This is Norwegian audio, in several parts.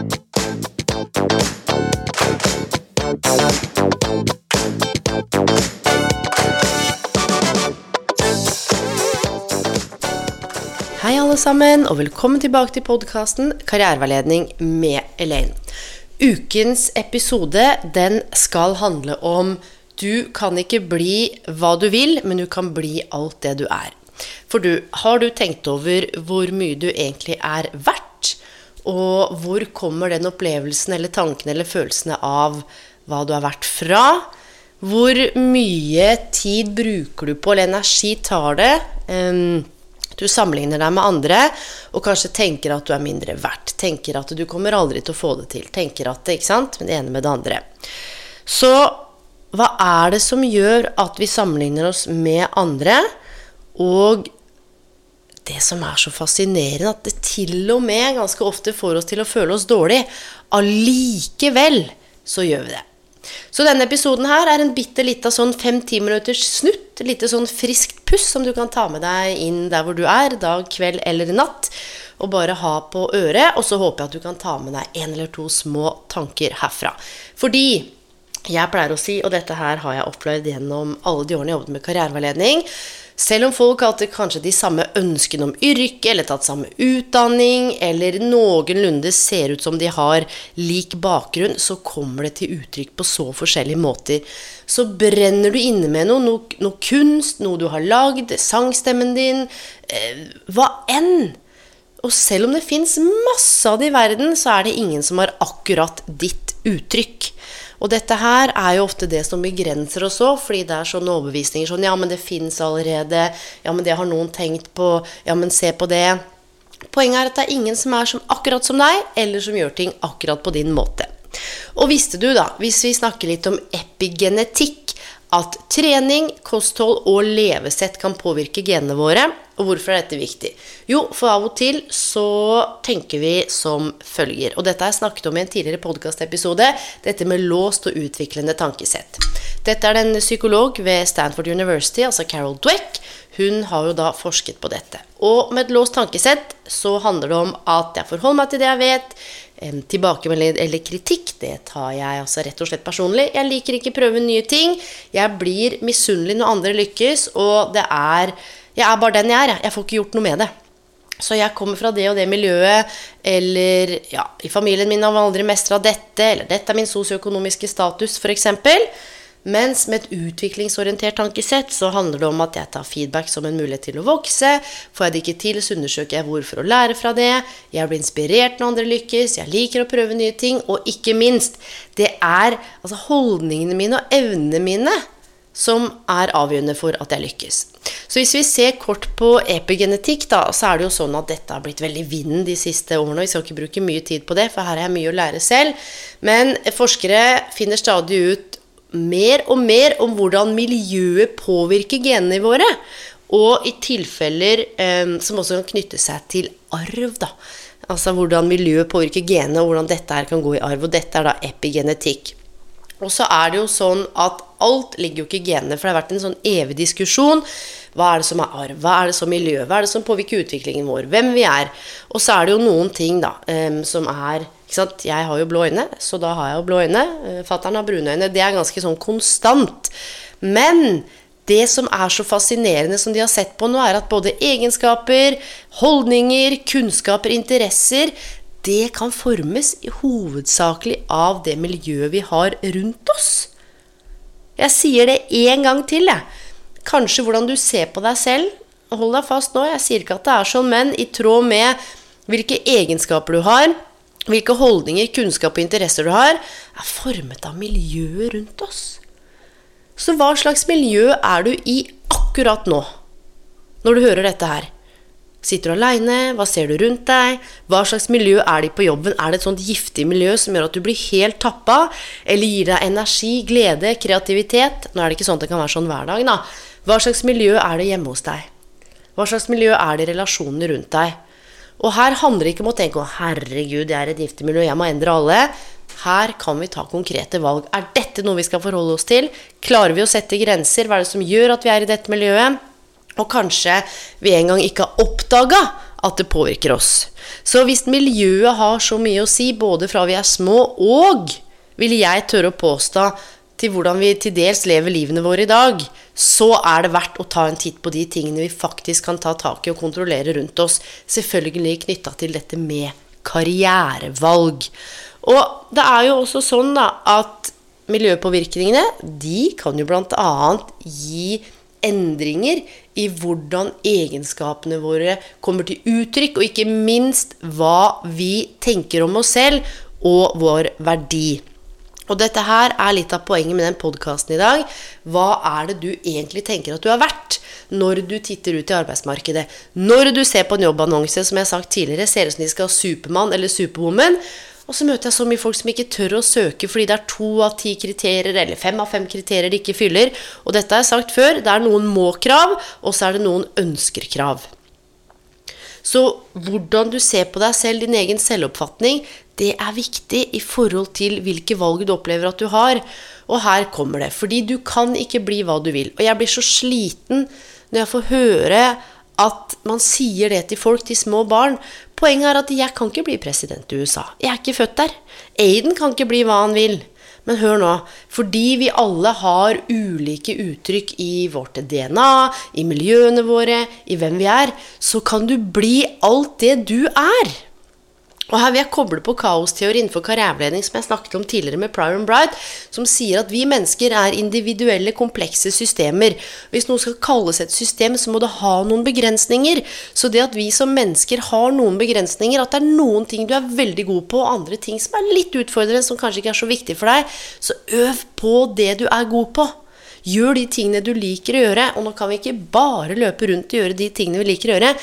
Hei, alle sammen, og velkommen tilbake til podkasten Karriereveiledning med Elaine. Ukens episode den skal handle om du kan ikke bli hva du vil, men du kan bli alt det du er. For du, har du tenkt over hvor mye du egentlig er verdt? Og hvor kommer den opplevelsen eller tankene eller følelsene av hva du har vært fra? Hvor mye tid bruker du på, eller energi tar det? Um, du sammenligner deg med andre og kanskje tenker at du er mindre verdt. Tenker at du kommer aldri til å få det til. Tenker at det, ikke sant? Men det ene med det andre. Så hva er det som gjør at vi sammenligner oss med andre? Og det som er så fascinerende, at det til og med ganske ofte får oss til å føle oss dårlig. Allikevel så gjør vi det. Så denne episoden her er en bitte lita sånn fem-ti minutters snutt. Lite sånn friskt puss som du kan ta med deg inn der hvor du er, dag, kveld eller natt. Og bare ha på øret. Og så håper jeg at du kan ta med deg en eller to små tanker herfra. Fordi jeg pleier å si, og dette her har jeg opplevd gjennom alle de årene jeg jobbet med karriereveiledning selv om folk har kanskje de samme ønskene om yrke, eller tatt samme utdanning, eller noenlunde ser ut som de har lik bakgrunn, så kommer det til uttrykk på så forskjellige måter. Så brenner du inne med noe, noe, noe kunst, noe du har lagd, sangstemmen din, eh, hva enn. Og selv om det fins masse av det i verden, så er det ingen som har akkurat ditt uttrykk. Og dette her er jo ofte det som begrenser oss òg, fordi det er sånne overbevisninger sånn Ja, men det fins allerede. Ja, men det har noen tenkt på. Ja, men se på det. Poenget er at det er ingen som er som, akkurat som deg, eller som gjør ting akkurat på din måte. Og visste du, da, hvis vi snakker litt om epigenetikk, at trening, kosthold og levesett kan påvirke genene våre. Og hvorfor er dette viktig? Jo, for av og til så tenker vi som følger. Og dette har jeg snakket om i en tidligere podkastepisode. Dette med låst og utviklende tankesett. Dette er en psykolog ved Stanford University, altså Carol Dweck. Hun har jo da forsket på dette. Og med et låst tankesett så handler det om at jeg forholder meg til det jeg vet tilbakemelding eller kritikk, det tar jeg altså rett og slett personlig. Jeg liker ikke prøve nye ting. Jeg blir misunnelig når andre lykkes, og det er Jeg er bare den jeg er. Jeg får ikke gjort noe med det. Så jeg kommer fra det og det miljøet, eller ja, i familien min har man aldri mestra dette, eller dette er min sosioøkonomiske status, f.eks. Mens med et utviklingsorientert tankesett så handler det om at jeg tar feedback som en mulighet til å vokse. Får jeg det ikke til, så undersøker jeg hvorfor å lære fra det. Jeg blir inspirert når andre lykkes. Jeg liker å prøve nye ting. Og ikke minst, det er altså holdningene mine og evnene mine som er avgjørende for at jeg lykkes. Så hvis vi ser kort på epigenetikk, da, så er det jo sånn at dette har blitt veldig vinden de siste årene. Og Vi skal ikke bruke mye tid på det, for her har jeg mye å lære selv. Men forskere finner stadig ut mer og mer om hvordan miljøet påvirker genene våre. Og i tilfeller eh, som også kan knytte seg til arv. da. Altså hvordan miljøet påvirker genene, og hvordan dette her kan gå i arv. Og dette er da epigenetikk. Og så er det jo sånn at alt ligger jo ikke i genene, for det har vært en sånn evig diskusjon. Hva er det som er arv? Hva er det som miljø? Hva er det som påvirker utviklingen vår? Hvem vi er? Og så er det jo noen ting da, som er ikke sant? Jeg har jo blå øyne, så da har jeg jo blå øyne. Uh, Fattern har brune øyne. Det er ganske sånn konstant. Men det som er så fascinerende som de har sett på nå, er at både egenskaper, holdninger, kunnskaper, interesser det kan formes hovedsakelig av det miljøet vi har rundt oss. Jeg sier det én gang til, jeg. Kanskje hvordan du ser på deg selv. Hold deg fast nå, jeg sier ikke at det er sånn, men i tråd med hvilke egenskaper du har, hvilke holdninger, kunnskap og interesser du har, er formet av miljøet rundt oss. Så hva slags miljø er du i akkurat nå, når du hører dette her? Sitter du aleine? Hva ser du rundt deg? Hva slags miljø er de på jobben? Er det et sånt giftig miljø som gjør at du blir helt tappa? Eller gir deg energi, glede, kreativitet? Nå er det ikke sånn at det kan være sånn hver dag, da. Hva slags miljø er det hjemme hos deg? Hva slags miljø er det i relasjonene rundt deg? Og her handler det ikke om å tenke 'Å, herregud, jeg er et giftig miljø, jeg må endre alle'. Her kan vi ta konkrete valg. Er dette noe vi skal forholde oss til? Klarer vi å sette grenser? Hva er det som gjør at vi er i dette miljøet? Og kanskje vi en gang ikke har oppdaga at det påvirker oss. Så hvis miljøet har så mye å si, både fra vi er små og, vil jeg tørre å påstå, til hvordan vi til dels lever livene våre i dag, så er det verdt å ta en titt på de tingene vi faktisk kan ta tak i og kontrollere rundt oss. Selvfølgelig knytta til dette med karrierevalg. Og det er jo også sånn da, at miljøpåvirkningene de kan jo bl.a. gi endringer i hvordan egenskapene våre kommer til uttrykk, og ikke minst hva vi tenker om oss selv og vår verdi. Og dette her er litt av poenget med den podkasten i dag. Hva er det du egentlig tenker at du er verdt når du titter ut i arbeidsmarkedet? Når du ser på en jobbannonse, som jeg har sagt tidligere, ser ut som de skal ha Supermann eller Superwoman. Og så møter jeg så mye folk som ikke tør å søke fordi det er to av ti kriterier eller fem av fem kriterier de ikke fyller. Og dette har jeg sagt før. Det er noen må-krav, og så er det noen ønsker-krav. Så hvordan du ser på deg selv, din egen selvoppfatning, det er viktig i forhold til hvilke valg du opplever at du har. Og her kommer det. Fordi du kan ikke bli hva du vil. Og jeg blir så sliten når jeg får høre at man sier det til folk, til små barn. Poenget er at jeg kan ikke bli president i USA. Jeg er ikke født der. Aiden kan ikke bli hva han vil. Men hør nå. Fordi vi alle har ulike uttrykk i vårt DNA, i miljøene våre, i hvem vi er, så kan du bli alt det du er. Og her vil jeg koble på kaosteori innenfor karriereveiledning, som jeg snakket om tidligere med Prior and Bright, som sier at vi mennesker er individuelle, komplekse systemer. Hvis noe skal kalles et system, så må det ha noen begrensninger. Så det at vi som mennesker har noen begrensninger, at det er noen ting du er veldig god på, og andre ting som er litt utfordrende, som kanskje ikke er så viktig for deg, så øv på det du er god på. Gjør de tingene du liker å gjøre. Og nå kan vi ikke bare løpe rundt og gjøre de tingene vi liker å gjøre,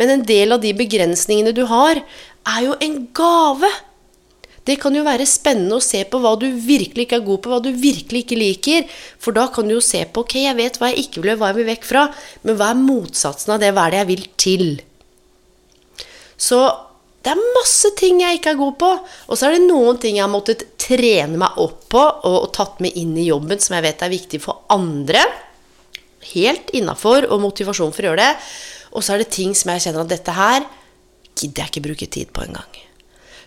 men en del av de begrensningene du har, er jo en gave. Det kan jo være spennende å se på hva du virkelig ikke er god på, hva du virkelig ikke liker. For da kan du jo se på ok, jeg vet hva jeg ikke vil, hva jeg vil vekk fra. Men hva er motsatsen av det? Hva er det jeg vil til? Så det er masse ting jeg ikke er god på. Og så er det noen ting jeg har måttet trene meg opp på og, og tatt med inn i jobben som jeg vet er viktig for andre. Helt innafor og motivasjon for å gjøre det. Og så er det ting som jeg kjenner at dette her gidder jeg ikke bruke tid på engang.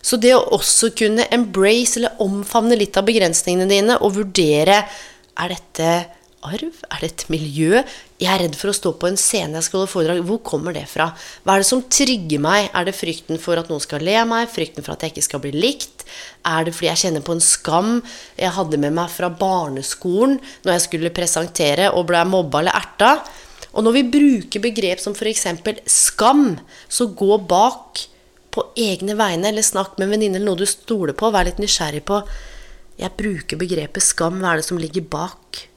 Så det å også kunne embrace eller omfavne litt av begrensningene dine og vurdere er dette arv? Er det et miljø? Jeg er redd for å stå på en scene jeg skal holde foredrag. Hvor kommer det fra? Hva er det som trygger meg? Er det frykten for at noen skal le av meg? Frykten for at jeg ikke skal bli likt? Er det fordi jeg kjenner på en skam jeg hadde med meg fra barneskolen når jeg skulle presentere og ble mobba eller erta? Og når vi bruker begrep som f.eks. skam, så gå bak på egne vegne, eller snakk med en venninne eller noe du stoler på. Vær litt nysgjerrig på Jeg bruker begrepet skam. Hva er det som ligger bak?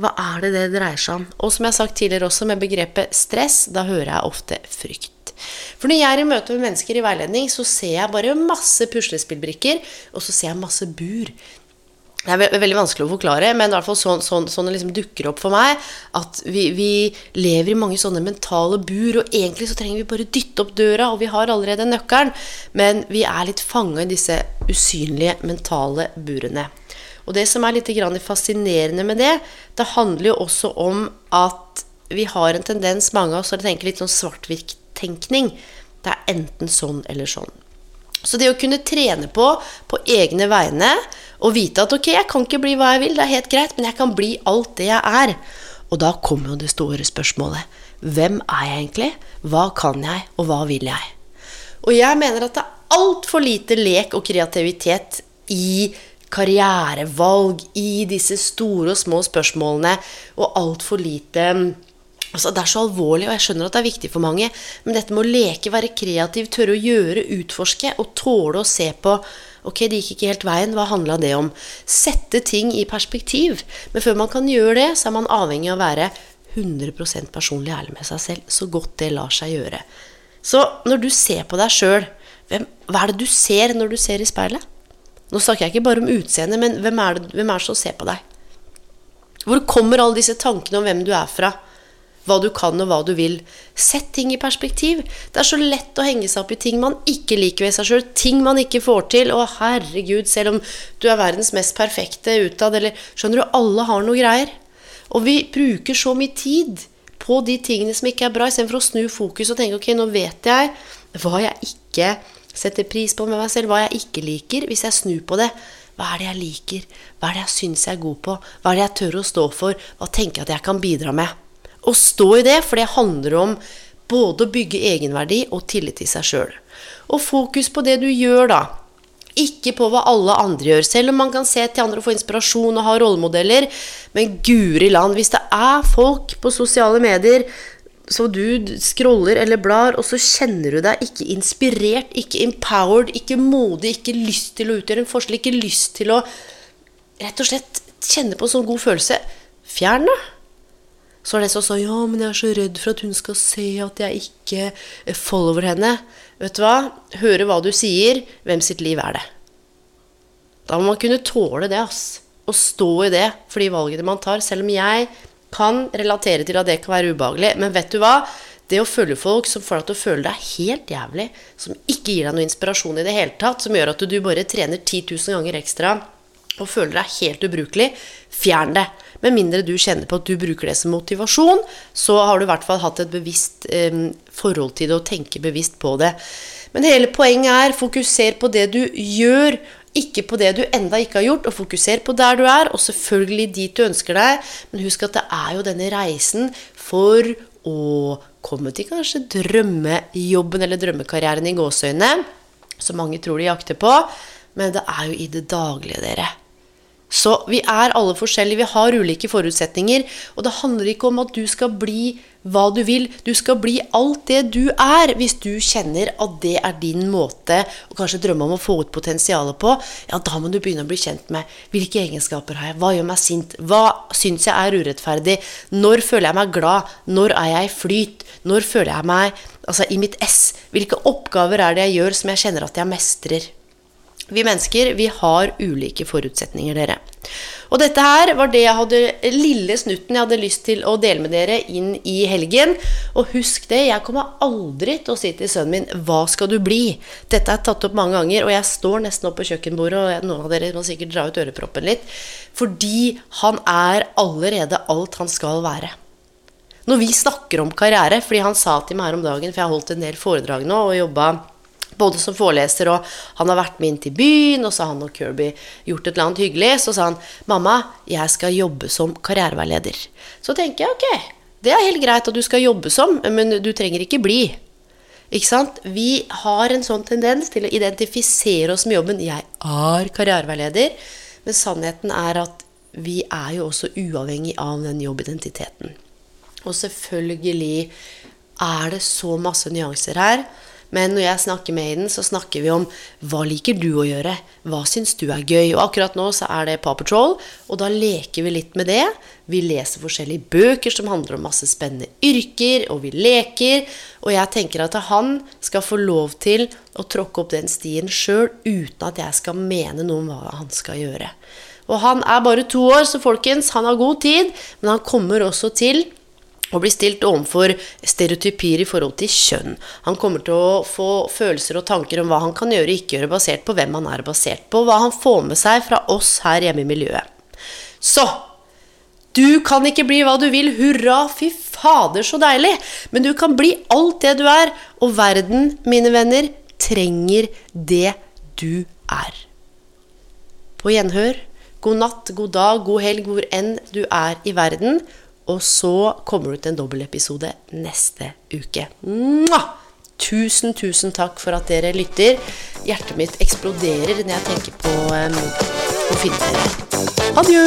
Hva er det det dreier seg om? Og som jeg har sagt tidligere også, med begrepet stress, da hører jeg ofte frykt. For når jeg er i møte med mennesker i veiledning, så ser jeg bare masse puslespillbrikker, og så ser jeg masse bur. Det er veldig vanskelig å forklare, men i hvert fall sånn, sånn, sånn det liksom dukker opp for meg. At vi, vi, lever i mange sånne mentale bur, og egentlig så trenger vi bare dytte opp døra, og vi har allerede nøkkelen. Men vi er litt fanga i disse usynlige mentale burene. Og det som er litt fascinerende med det, det handler jo også om at vi har en tendens, mange av oss, til å tenke litt sånn svart-hvitt-tenkning. Det er enten sånn eller sånn. Så det å kunne trene på på egne vegne og vite at ok, jeg kan ikke bli hva jeg vil, det er helt greit, men jeg kan bli alt det jeg er. Og da kommer jo det store spørsmålet. Hvem er jeg egentlig? Hva kan jeg, og hva vil jeg? Og jeg mener at det er altfor lite lek og kreativitet i karrierevalg, i disse store og små spørsmålene, og altfor lite Altså, det er så alvorlig, og jeg skjønner at det er viktig for mange, men dette med å leke, være kreativ, tørre å gjøre, utforske og tåle å se på Ok, det gikk ikke helt veien. Hva handla det om? Sette ting i perspektiv. Men før man kan gjøre det, så er man avhengig av å være 100% personlig ærlig med seg selv, så godt det lar seg gjøre. Så når du ser på deg sjøl, hva er det du ser når du ser i speilet? Nå snakker jeg ikke bare om utseendet, men hvem er, det, hvem er det som ser på deg? Hvor kommer alle disse tankene om hvem du er fra? Hva du kan og hva du vil. Sett ting i perspektiv. Det er så lett å henge seg opp i ting man ikke liker ved seg sjøl. Ting man ikke får til. Å, herregud, selv om du er verdens mest perfekte utad, eller Skjønner du, alle har noe greier. Og vi bruker så mye tid på de tingene som ikke er bra, istedenfor å snu fokus og tenke ok, nå vet jeg hva jeg ikke setter pris på med meg selv, hva jeg ikke liker. Hvis jeg snur på det, hva er det jeg liker? Hva er det jeg syns jeg er god på? Hva er det jeg tør å stå for? Hva tenker jeg at jeg kan bidra med? Å stå i det, for det handler om både å bygge egenverdi og tillit til seg sjøl. Og fokus på det du gjør, da. Ikke på hva alle andre gjør, selv om man kan se til andre og få inspirasjon og ha rollemodeller. Men guri land, hvis det er folk på sosiale medier så du scroller eller blar, og så kjenner du deg ikke inspirert, ikke empowered, ikke modig, ikke lyst til å utgjøre en forskjell, ikke lyst til å rett og slett kjenne på en sånn god følelse, fjern det. Så er det som sa ja, men jeg er så redd for at hun skal se at jeg ikke follower henne. Vet du hva? Høre hva du sier. Hvem sitt liv er det? Da må man kunne tåle det, ass. Og stå i det for de valgene man tar. Selv om jeg kan relatere til at det kan være ubehagelig. Men vet du hva? Det å følge folk som får deg til å føle deg helt jævlig, som ikke gir deg noe inspirasjon i det hele tatt, som gjør at du bare trener 10 000 ganger ekstra og føler deg helt ubrukelig, fjern det. Med mindre du kjenner på at du bruker det som motivasjon, så har du i hvert fall hatt et bevisst eh, forhold til det og tenker bevisst på det. Men hele poenget er fokuser på det du gjør, ikke på det du enda ikke har gjort, og fokuser på der du er, og selvfølgelig dit du ønsker deg. Men husk at det er jo denne reisen for å komme til kanskje drømmejobben eller drømmekarrieren i gåseøynene, som mange tror de jakter på. Men det er jo i det daglige, dere. Så vi er alle forskjellige, vi har ulike forutsetninger. Og det handler ikke om at du skal bli hva du vil. Du skal bli alt det du er, hvis du kjenner at det er din måte å kanskje drømme om å få ut potensialet på. Ja, da må du begynne å bli kjent med hvilke egenskaper har jeg, hva gjør meg sint, hva syns jeg er urettferdig, når føler jeg meg glad, når er jeg i flyt, når føler jeg meg altså, i mitt ess, hvilke oppgaver er det jeg gjør som jeg kjenner at jeg mestrer. Vi mennesker vi har ulike forutsetninger, dere. Og dette her var det jeg hadde, lille snutten jeg hadde lyst til å dele med dere inn i helgen. Og husk det, jeg kommer aldri til å si til sønnen min 'Hva skal du bli?' Dette er tatt opp mange ganger, og jeg står nesten opp på kjøkkenbordet, og noen av dere må sikkert dra ut øreproppen litt, fordi han er allerede alt han skal være. Når vi snakker om karriere, fordi han sa til meg her om dagen, for jeg har holdt en del foredrag nå og jobba både som foreleser, og han har vært med inn til byen, og så har han og Kirby gjort et eller annet hyggelig. Så sa han 'Mamma, jeg skal jobbe som karriereveileder'. Så tenker jeg ok, det er helt greit at du skal jobbe som, men du trenger ikke bli. Ikke sant? Vi har en sånn tendens til å identifisere oss med jobben. 'Jeg er karriereveileder', men sannheten er at vi er jo også uavhengig av den jobbidentiteten. Og selvfølgelig er det så masse nyanser her. Men når jeg snakker med Aiden, så snakker vi om hva liker du å gjøre? Hva syns du er gøy? Og akkurat nå så er det Paw Patrol, og da leker vi litt med det. Vi leser forskjellige bøker som handler om masse spennende yrker, og vi leker. Og jeg tenker at han skal få lov til å tråkke opp den stien sjøl, uten at jeg skal mene noe om hva han skal gjøre. Og han er bare to år, så folkens, han har god tid, men han kommer også til og blir stilt overfor stereotypier i forhold til kjønn. Han kommer til å få følelser og tanker om hva han kan gjøre og ikke gjøre, basert på hvem han er basert på, og hva han får med seg fra oss her hjemme i miljøet. Så du kan ikke bli hva du vil, hurra, fy fader, så deilig! Men du kan bli alt det du er, og verden, mine venner, trenger det du er. På gjenhør. God natt, god dag, god helg, hvor enn du er i verden. Og så kommer det ut en dobbeltepisode neste uke. Mwah! Tusen, tusen takk for at dere lytter. Hjertet mitt eksploderer når jeg tenker på um, å finne dere. Adjø!